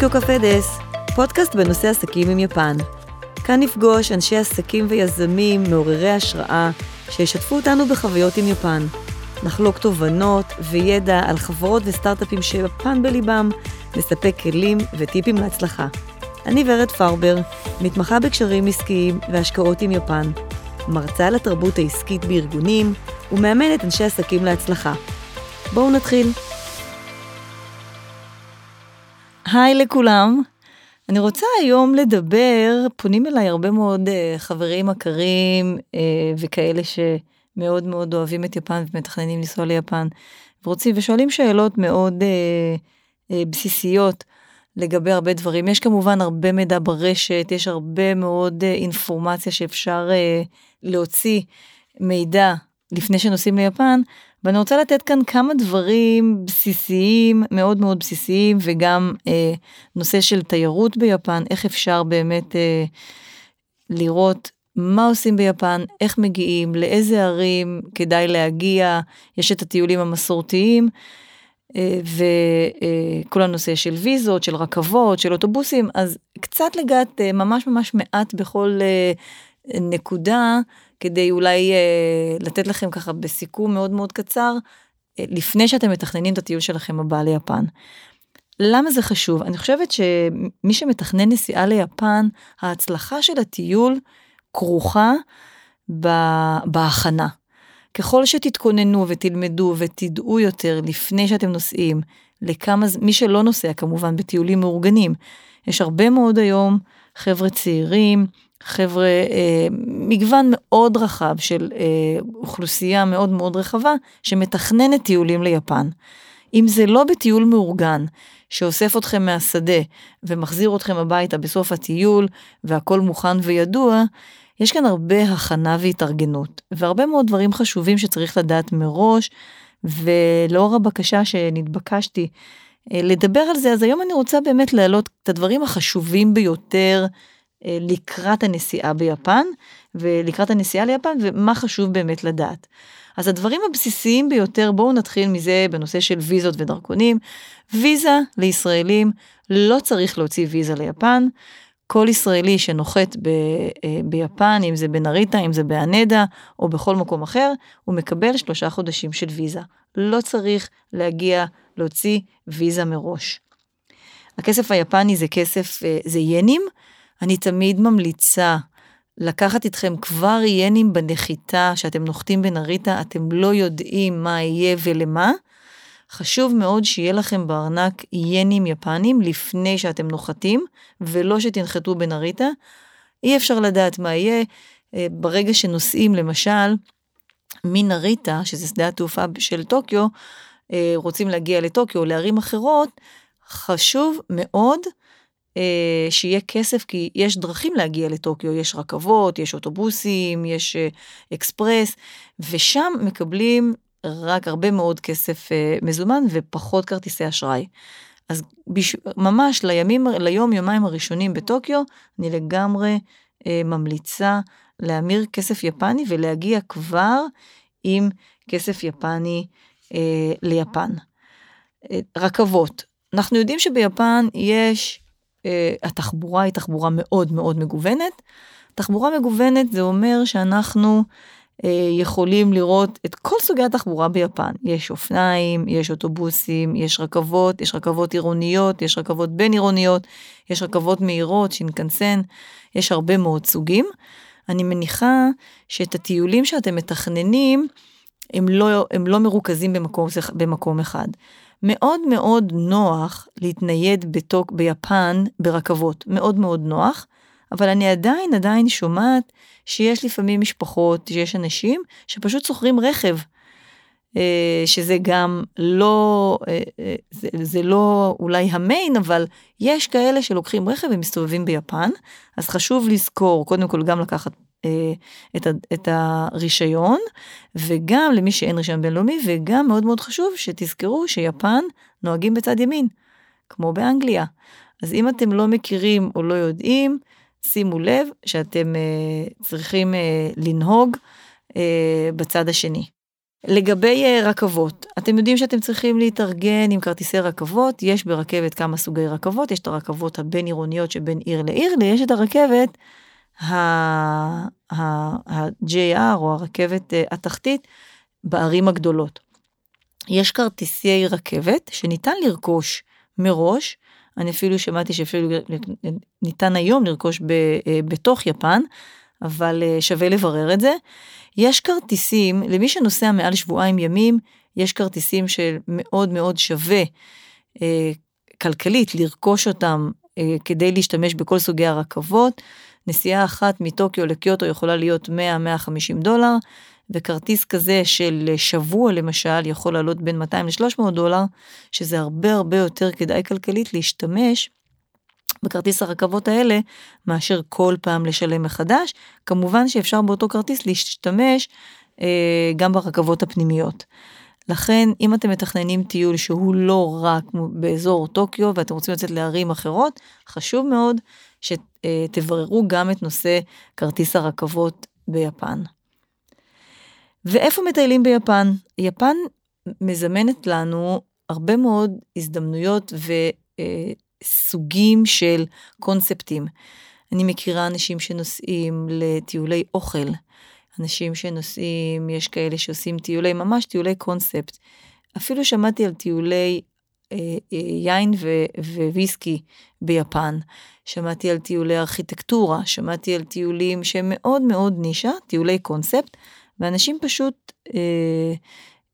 טוקיו קפה דס, פודקאסט בנושא עסקים עם יפן. כאן נפגוש אנשי עסקים ויזמים מעוררי השראה שישתפו אותנו בחוויות עם יפן. נחלוק תובנות וידע על חברות וסטארט-אפים שיפן בליבם, נספק כלים וטיפים להצלחה. אני ורד פרבר, מתמחה בקשרים עסקיים והשקעות עם יפן, מרצה על התרבות העסקית בארגונים ומאמנת אנשי עסקים להצלחה. בואו נתחיל. היי לכולם, אני רוצה היום לדבר, פונים אליי הרבה מאוד uh, חברים מכרים uh, וכאלה שמאוד מאוד אוהבים את יפן ומתכננים לנסוע ליפן, ורוצים ושואלים שאלות מאוד uh, uh, בסיסיות לגבי הרבה דברים. יש כמובן הרבה מידע ברשת, יש הרבה מאוד uh, אינפורמציה שאפשר uh, להוציא מידע לפני שנוסעים ליפן, ואני רוצה לתת כאן כמה דברים בסיסיים, מאוד מאוד בסיסיים, וגם אה, נושא של תיירות ביפן, איך אפשר באמת אה, לראות מה עושים ביפן, איך מגיעים, לאיזה ערים כדאי להגיע, יש את הטיולים המסורתיים, אה, וכל אה, הנושא של ויזות, של רכבות, של אוטובוסים, אז קצת לגעת אה, ממש ממש מעט בכל נקודה. כדי אולי אה, לתת לכם ככה בסיכום מאוד מאוד קצר, אה, לפני שאתם מתכננים את הטיול שלכם הבא ליפן. למה זה חשוב? אני חושבת שמי שמתכנן נסיעה ליפן, ההצלחה של הטיול כרוכה בהכנה. ככל שתתכוננו ותלמדו ותדעו יותר לפני שאתם נוסעים, לכמה, מי שלא נוסע כמובן בטיולים מאורגנים, יש הרבה מאוד היום חבר'ה צעירים, חבר'ה, אה, מגוון מאוד רחב של אה, אוכלוסייה מאוד מאוד רחבה שמתכננת טיולים ליפן. אם זה לא בטיול מאורגן, שאוסף אתכם מהשדה ומחזיר אתכם הביתה בסוף הטיול והכל מוכן וידוע, יש כאן הרבה הכנה והתארגנות, והרבה מאוד דברים חשובים שצריך לדעת מראש, ולאור הבקשה שנתבקשתי אה, לדבר על זה, אז היום אני רוצה באמת להעלות את הדברים החשובים ביותר לקראת הנסיעה ביפן ולקראת הנסיעה ליפן ומה חשוב באמת לדעת. אז הדברים הבסיסיים ביותר, בואו נתחיל מזה בנושא של ויזות ודרכונים. ויזה לישראלים, לא צריך להוציא ויזה ליפן. כל ישראלי שנוחת ב, אה, ביפן, אם זה בנריטה, אם זה באנדה או בכל מקום אחר, הוא מקבל שלושה חודשים של ויזה. לא צריך להגיע, להוציא ויזה מראש. הכסף היפני זה כסף, אה, זה ינים, אני תמיד ממליצה לקחת איתכם כבר ינים בנחיתה, שאתם נוחתים בנריטה, אתם לא יודעים מה יהיה ולמה. חשוב מאוד שיהיה לכם בארנק ינים יפנים לפני שאתם נוחתים, ולא שתנחתו בנריטה. אי אפשר לדעת מה יהיה. אה, ברגע שנוסעים, למשל, מנריטה, שזה שדה התעופה של טוקיו, אה, רוצים להגיע לטוקיו או לערים אחרות, חשוב מאוד שיהיה כסף, כי יש דרכים להגיע לטוקיו, יש רכבות, יש אוטובוסים, יש אה, אקספרס, ושם מקבלים רק הרבה מאוד כסף אה, מזומן ופחות כרטיסי אשראי. אז בש... ממש לימים, ליום, יומיים הראשונים בטוקיו, אני לגמרי אה, ממליצה להמיר כסף יפני ולהגיע כבר עם כסף יפני אה, ליפן. אה, רכבות, אנחנו יודעים שביפן יש אה, התחבורה היא תחבורה מאוד מאוד מגוונת. תחבורה מגוונת זה אומר שאנחנו אה, יכולים לראות את כל סוגי התחבורה ביפן. יש אופניים, יש אוטובוסים, יש רכבות, יש רכבות עירוניות, יש רכבות בין עירוניות, יש רכבות מהירות, שינקנסן, יש הרבה מאוד סוגים. אני מניחה שאת הטיולים שאתם מתכננים, הם לא, הם לא מרוכזים במקום, במקום אחד. מאוד מאוד נוח להתנייד בתוק ביפן ברכבות, מאוד מאוד נוח, אבל אני עדיין עדיין שומעת שיש לפעמים משפחות, שיש אנשים שפשוט שוכרים רכב. אה, שזה גם לא, אה, אה, זה, זה לא אולי המיין, אבל יש כאלה שלוקחים רכב ומסתובבים ביפן, אז חשוב לזכור, קודם כל גם לקחת אה, את, את הרישיון, וגם למי שאין רישיון בינלאומי, וגם מאוד מאוד חשוב שתזכרו שיפן נוהגים בצד ימין, כמו באנגליה. אז אם אתם לא מכירים או לא יודעים, שימו לב שאתם uh, צריכים uh, לנהוג uh, בצד השני. לגבי uh, רכבות, אתם יודעים שאתם צריכים להתארגן עם כרטיסי רכבות, יש ברכבת כמה סוגי רכבות, יש את הרכבות הבין עירוניות שבין עיר לעיר, ויש את הרכבת ה-JR או הרכבת uh, התחתית בערים הגדולות. יש כרטיסי רכבת שניתן לרכוש מראש, אני אפילו שמעתי שאפילו ניתן היום לרכוש ב, uh, בתוך יפן, אבל uh, שווה לברר את זה. יש כרטיסים, למי שנוסע מעל שבועיים ימים, יש כרטיסים שמאוד מאוד שווה אה, כלכלית לרכוש אותם אה, כדי להשתמש בכל סוגי הרכבות. נסיעה אחת מטוקיו לקיוטו יכולה להיות 100-150 דולר, וכרטיס כזה של שבוע למשל יכול לעלות בין 200 ל-300 דולר, שזה הרבה הרבה יותר כדאי כלכלית להשתמש בכרטיס הרכבות האלה, מאשר כל פעם לשלם מחדש. כמובן שאפשר באותו כרטיס להשתמש אה, גם ברכבות הפנימיות. לכן, אם אתם מתכננים טיול שהוא לא רק באזור טוקיו ואתם רוצים לצאת לערים אחרות, חשוב מאוד שתבררו גם את נושא כרטיס הרכבות ביפן. ואיפה מטיילים ביפן? יפן מזמנת לנו הרבה מאוד הזדמנויות ו... אה, סוגים של קונספטים. אני מכירה אנשים שנוסעים לטיולי אוכל, אנשים שנוסעים, יש כאלה שעושים טיולי, ממש טיולי קונספט. אפילו שמעתי על טיולי יין ו- וויסקי ביפן, שמעתי על טיולי ארכיטקטורה, שמעתי על טיולים שהם מאוד מאוד נישה, טיולי קונספט, ואנשים פשוט אה,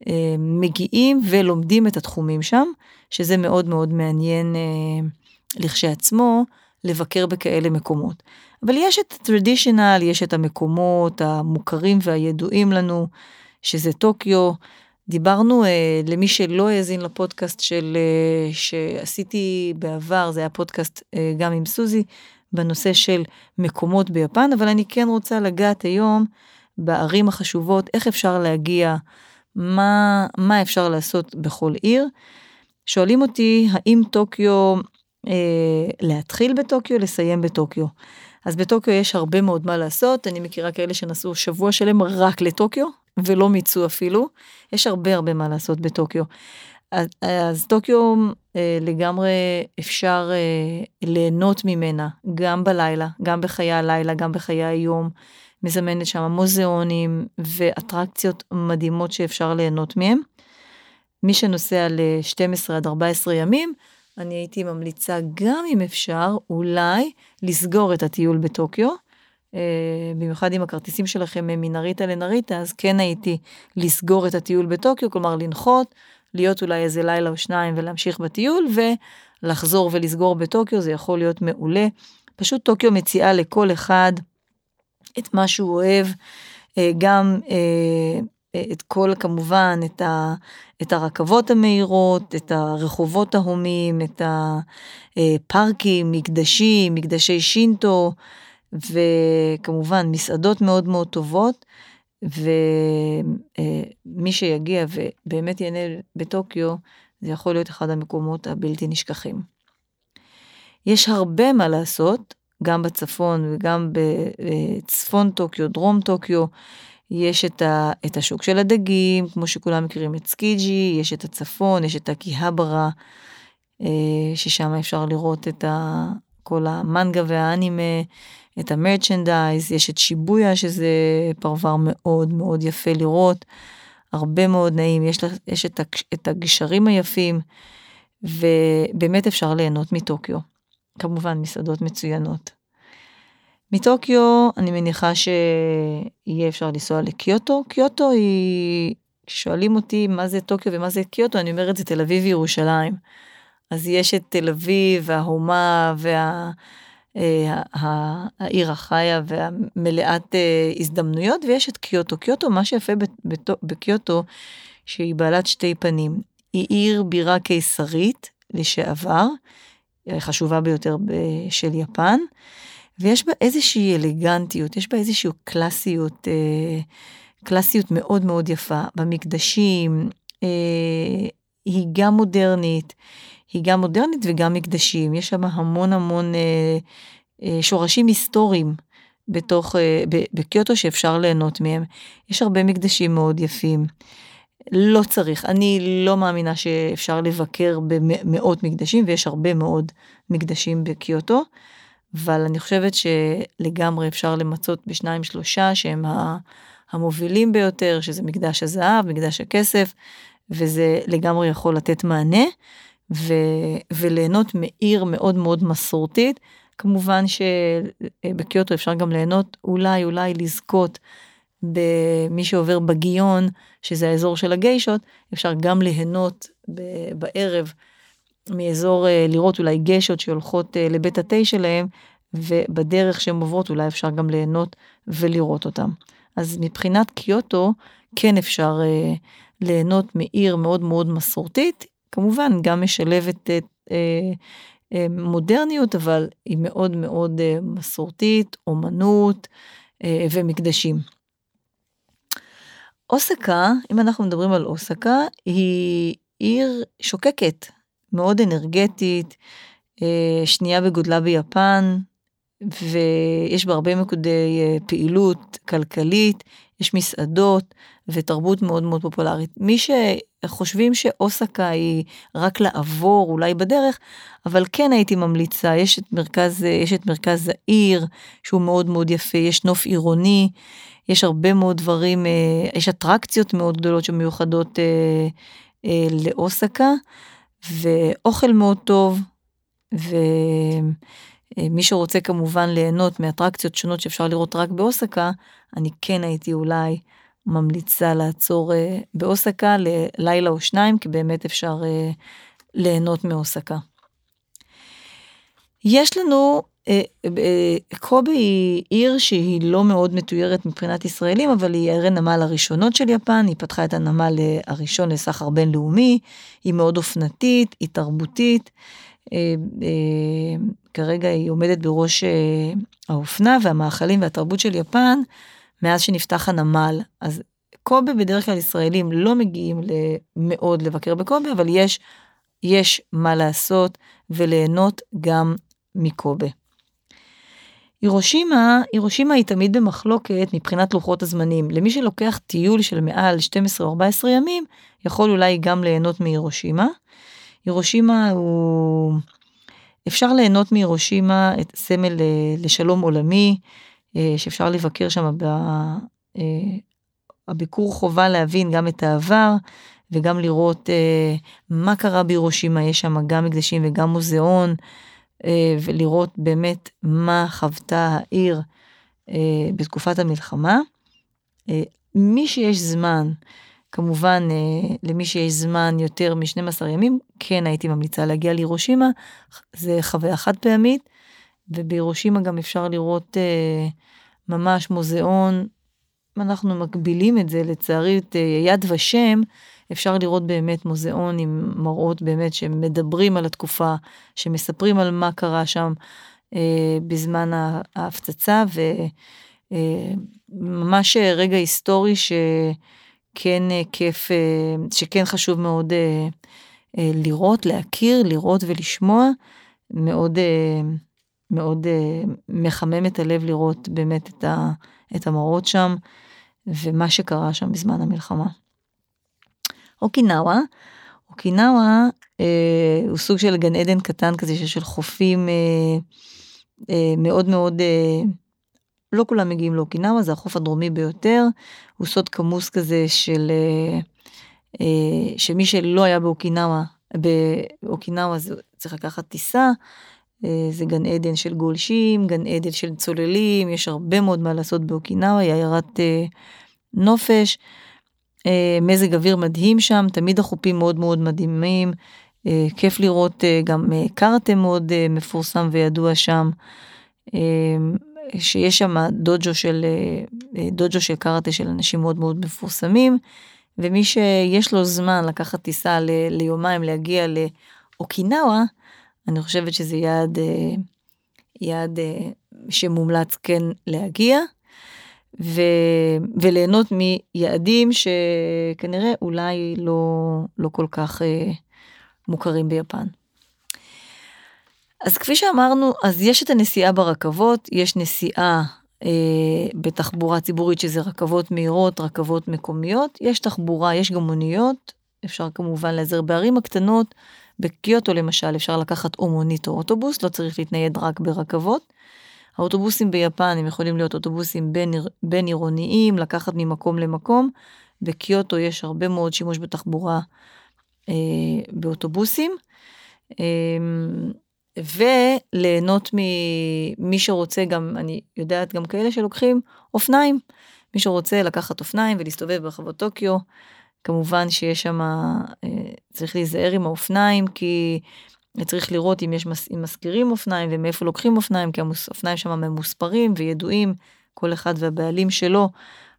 אה, מגיעים ולומדים את התחומים שם, שזה מאוד מאוד מעניין אה, לכשעצמו לבקר בכאלה מקומות. אבל יש את הטרדישיונל, יש את המקומות המוכרים והידועים לנו, שזה טוקיו. דיברנו, אה, למי שלא האזין לפודקאסט של, אה, שעשיתי בעבר, זה היה פודקאסט אה, גם עם סוזי, בנושא של מקומות ביפן, אבל אני כן רוצה לגעת היום בערים החשובות, איך אפשר להגיע מה, מה אפשר לעשות בכל עיר. שואלים אותי האם טוקיו, אה, להתחיל בטוקיו, לסיים בטוקיו. אז בטוקיו יש הרבה מאוד מה לעשות, אני מכירה כאלה שנסעו שבוע שלם רק לטוקיו, ולא מיצו אפילו, יש הרבה הרבה מה לעשות בטוקיו. אז, אז טוקיו אה, לגמרי אפשר אה, ליהנות ממנה, גם בלילה, גם בחיי הלילה, גם בחיי היום. מזמנת שם מוזיאונים ואטרקציות מדהימות שאפשר ליהנות מהם. מי שנוסע ל-12 עד 14 ימים, אני הייתי ממליצה גם אם אפשר, אולי לסגור את הטיול בטוקיו. Uh, במיוחד אם הכרטיסים שלכם הם מנריטה לנריטה, אז כן הייתי לסגור את הטיול בטוקיו, כלומר לנחות, להיות אולי איזה לילה או שניים ולהמשיך בטיול, ולחזור ולסגור בטוקיו, זה יכול להיות מעולה. פשוט טוקיו מציעה לכל אחד את מה שהוא אוהב, אה, גם אה, אה, את כל כמובן את, ה, את הרכבות המהירות, את הרחובות ההומים, את הפארקים, מקדשים, מקדשי שינטו, וכמובן מסעדות מאוד מאוד טובות. ומי שיגיע ובאמת ייהנה בטוקיו, זה יכול להיות אחד המקומות הבלתי נשכחים. יש הרבה מה לעשות, גם בצפון וגם בצפון טוקיו, דרום טוקיו, יש את, ה, את השוק של הדגים, כמו שכולם מכירים את צוקיג'י, יש את הצפון, יש את אקיהברה, אה, ששם אפשר לראות את ה, כל המנגה והאנימה, את ה merchandise, יש את שיבויה, שזה פרבר מאוד מאוד יפה לראות, הרבה מאוד נעים, יש, יש את, את הגשרים היפים, ובאמת אפשר ליהנות מטוקיו. כמובן מסעדות מצוינות. מטוקיו אני מניחה שיהיה אפשר לנסוע לקיוטו. קיוטו היא, כששואלים אותי מה זה טוקיו ומה זה קיוטו, אני אומרת זה תל אביב וירושלים. אז יש את תל אביב וההומה וה... אה, העיר החיה והמלאת אה, הזדמנויות ויש את קיוטו. קיוטו, מה שיפה בקיוטו, שהיא בעלת שתי פנים. היא עיר בירה קיסרית לשעבר, החשובה ביותר של יפן, ויש בה איזושהי אלגנטיות, יש בה איזושהי קלאסיות, אה, קלאסיות מאוד מאוד יפה במקדשים, אה, היא גם מודרנית, היא גם מודרנית וגם מקדשים, יש שם המון המון אה, שורשים היסטוריים בתוך, בקיוטו שאפשר ליהנות מהם. יש הרבה מקדשים מאוד יפים. לא צריך, אני לא מאמינה שאפשר לבקר במאות מקדשים, ויש הרבה מאוד מקדשים בקיוטו, אבל אני חושבת שלגמרי אפשר למצות בשניים שלושה שהם המובילים ביותר, שזה מקדש הזהב, מקדש הכסף, וזה לגמרי יכול לתת מענה, ו, וליהנות מעיר מאוד מאוד מסורתית. כמובן שבקיוטו אפשר גם ליהנות, אולי, אולי לזכות במי שעובר בגיון, שזה האזור של הגיישות, אפשר גם ליהנות בערב מאזור, אה, לראות אולי גיישות שהולכות אה, לבית התה שלהם, ובדרך שהן עוברות אולי אפשר גם ליהנות ולראות אותם. אז מבחינת קיוטו, כן אפשר אה, ליהנות מעיר מאוד מאוד מסורתית, כמובן גם משלבת אה, אה, מודרניות, אבל היא מאוד מאוד אה, מסורתית, אומנות אה, ומקדשים. אוסקה, אם אנחנו מדברים על אוסקה, היא עיר שוקקת, מאוד אנרגטית, אה, שנייה בגודלה ביפן, ויש בה הרבה מקודי אה, פעילות כלכלית, יש מסעדות ותרבות מאוד מאוד פופולרית. מי שחושבים שאוסקה היא רק לעבור אולי בדרך, אבל כן הייתי ממליצה, יש את מרכז, יש את מרכז העיר שהוא מאוד מאוד יפה, יש נוף עירוני, יש הרבה מאוד דברים, אה, יש אטרקציות מאוד גדולות שמיוחדות אה, לאוסקה, ואוכל מאוד טוב, ו... אה, מי שרוצה כמובן ליהנות מאטרקציות שונות שאפשר לראות רק באוסקה, אני כן הייתי אולי ממליצה לעצור אה, באוסקה ללילה או שניים, כי באמת אפשר אה, ליהנות מאוסקה. יש לנו, קובה היא עיר שהיא לא מאוד מתוירת מבחינת ישראלים, אבל היא ערי נמל הראשונות של יפן, היא פתחה את הנמל הראשון לסחר בינלאומי, היא מאוד אופנתית, היא תרבותית. כרגע היא עומדת בראש אה, האופנה והמאכלים והתרבות של יפן מאז שנפתח הנמל. אז קובה בדרך כלל ישראלים לא מגיעים מאוד לבקר בקובה, אבל יש, יש מה לעשות וליהנות גם מקובה. הירושימה, הירושימה היא תמיד במחלוקת מבחינת לוחות הזמנים. למי שלוקח טיול של מעל 12 או 14 ימים, יכול אולי גם ליהנות מהירושימה. הירושימה הוא אפשר ליהנות מהירושימה את סמל אה, לשלום עולמי, שאפשר לבקר שם, הביקור אה, חובה להבין גם את העבר וגם לראות מה קרה בהירושימה, יש שם גם מקדשים וגם מוזיאון, ולראות באמת מה חוותה העיר בתקופת המלחמה. מי שיש זמן, כמובן, אה, למי שיש זמן יותר מ-12 ימים, כן הייתי ממליצה להגיע לירושימה, זה חוויה חד פעמית, ובירושימה גם אפשר לראות אה, ממש מוזיאון, אנחנו מקבילים את זה לצערי, את אה, יד ושם, אפשר לראות באמת מוזיאון עם מראות באמת שמדברים על התקופה, שמספרים על מה קרה שם אה, בזמן ההפצצה, וממש אה, רגע היסטורי ש... כן אה, כיף, אה, שכן חשוב מאוד אה, לראות, להכיר, לראות ולשמוע. מאוד, מאוד מחמם את הלב לראות באמת את, ה, את המראות שם ומה שקרה שם בזמן המלחמה. אוקינאווה, אוקינאווה אה, הוא סוג של גן עדן קטן כזה של חופים אה, אה, מאוד מאוד אה, לא כולם מגיעים לאוקינאווה, זה החוף הדרומי ביותר, הוא סוד כמוס כזה של, אה, אה, שמי שלא היה באוקינאווה, באוקינאווה זה צריך לקחת טיסה, אה, זה גן עדן של גולשים, גן עדן של צוללים, יש הרבה מאוד מה לעשות באוקינאווה, היא עיירת נופש, מזג אוויר מדהים שם, תמיד החופים מאוד מאוד מדהימים, כיף לראות גם קארטה מאוד מפורסם וידוע שם. שיש שם דוג'ו של, אה, דוג'ו של קראטה של אנשים מאוד מאוד מפורסמים, ומי שיש לו זמן לקחת טיסה ל, ליומיים להגיע לאוקינאווה, אני חושבת שזה יעד, אה, יעד אה, שמומלץ כן להגיע. ו, וליהנות מיעדים שכנראה אולי לא, לא כל כך מוכרים ביפן. אז כפי שאמרנו, אז יש את הנסיעה ברכבות, יש נסיעה בתחבורה ציבורית שזה רכבות מהירות, רכבות מקומיות, יש תחבורה, יש גם מוניות, אפשר כמובן להיעזר בערים הקטנות, בקיוטו למשל אפשר לקחת או מונית או אוטובוס, לא צריך להתנייד רק ברכבות. האוטובוסים ביפן הם יכולים להיות אוטובוסים בין, בין עירוניים, לקחת ממקום למקום. בקיוטו יש הרבה מאוד שימוש בתחבורה אה, באוטובוסים. אה, וליהנות ממי שרוצה גם, אני יודעת גם כאלה שלוקחים אופניים. מי שרוצה לקחת אופניים ולהסתובב ברחבות טוקיו, כמובן שיש שם, אה, צריך להיזהר עם האופניים, כי צריך לראות אם יש, אם משכירים אופניים ומאיפה לוקחים אופניים, כי האופניים שם ממוספרים וידועים, כל אחד והבעלים שלו,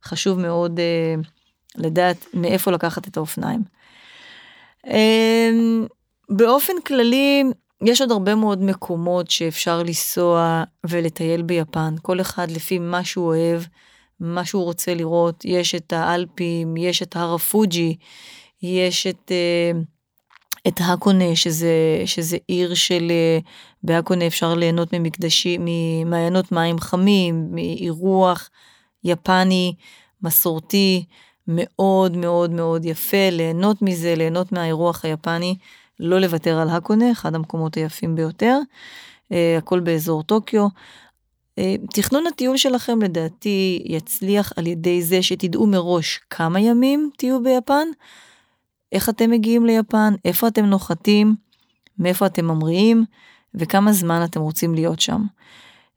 חשוב מאוד אה, לדעת מאיפה לקחת את האופניים. אה, באופן כללי, יש עוד הרבה מאוד מקומות שאפשר לנסוע ולטייל ביפן, כל אחד לפי מה שהוא אוהב, מה שהוא רוצה לראות. יש את האלפים, יש את הר הפוג'י, יש את, אה, את האקונה, שזה, שזה עיר של, אה, בהאקונה אפשר ליהנות ממקדשים, ממעיינות מים חמים, מאירוח יפני, מסורתי, מאוד מאוד מאוד יפה, ליהנות מזה, ליהנות מהאירוח היפני. לא לוותר על הקונה, אחד המקומות היפים ביותר, uh, הכל באזור טוקיו. Uh, תכנון הטיול שלכם לדעתי יצליח על ידי זה שתדעו מראש כמה ימים תהיו ביפן, איך אתם מגיעים ליפן, איפה אתם נוחתים, מאיפה אתם ממריאים וכמה זמן אתם רוצים להיות שם.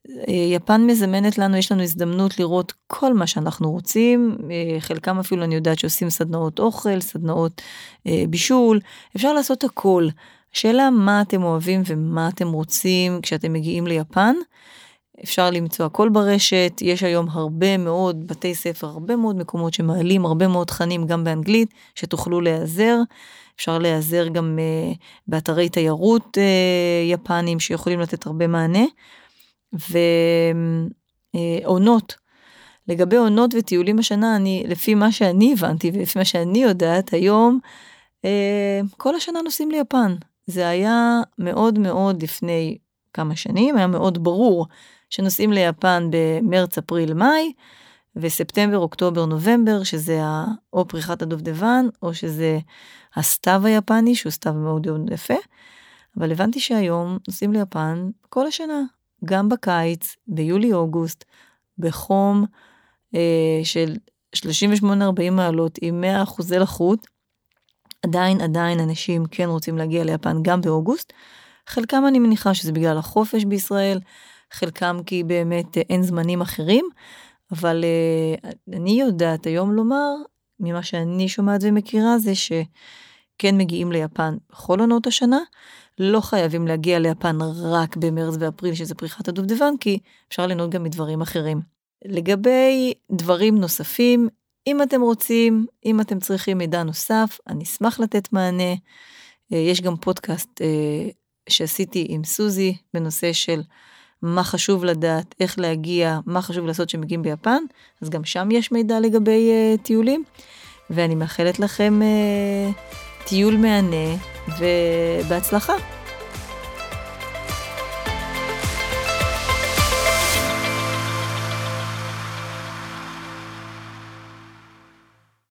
אה, יפן מזמנת לנו, יש לנו הזדמנות לראות כל מה שאנחנו רוצים, אה, חלקם אפילו אני יודעת שעושים סדנאות אוכל, סדנאות אה, בישול, אפשר לעשות הכל. השאלה מה אתם אוהבים ומה אתם רוצים כשאתם מגיעים ליפן. אפשר למצוא הכל ברשת, יש היום הרבה מאוד בתי ספר, הרבה מאוד מקומות שמעלים הרבה מאוד תכנים גם באנגלית, שתוכלו להיעזר. אפשר להיעזר גם uh, באתרי תיירות uh, יפנים שיכולים לתת הרבה מענה. ועונות. לגבי עונות וטיולים השנה, אני, לפי מה שאני הבנתי ולפי מה שאני יודעת, היום אה, כל השנה נוסעים ליפן. זה היה מאוד מאוד לפני כמה שנים, היה מאוד ברור שנוסעים ליפן במרץ, אפריל, מאי, וספטמבר, אוקטובר, נובמבר, שזה או פריחת הדובדבן, או שזה הסתיו היפני, שהוא סתיו מאוד יפה. אבל הבנתי שהיום נוסעים ליפן כל השנה, גם בקיץ, ביולי-אוגוסט, בחום אה, של 38-40 מעלות עם 100 אחוזי לחות, עדיין עדיין אנשים כן רוצים להגיע ליפן גם באוגוסט. חלקם אני מניחה שזה בגלל החופש בישראל, חלקם כי באמת אה, אין זמנים אחרים, אבל אה, אני יודעת היום לומר, ממה שאני שומעת ומכירה, זה שכן מגיעים ליפן בכל עונות השנה, לא חייבים להגיע ליפן רק במרץ ואפריל, שזה פריחת הדובדבן, כי אפשר ליהנות גם מדברים אחרים. לגבי דברים נוספים, אם אתם רוצים, אם אתם צריכים מידע נוסף, אני אשמח לתת מענה. אה, יש גם פודקאסט שעשיתי עם סוזי בנושא של מה חשוב לדעת, איך להגיע, מה חשוב לעשות כשמגיעים ביפן, אז גם שם יש מידע לגבי uh, טיולים, ואני מאחלת לכם uh, טיול מהנה ובהצלחה.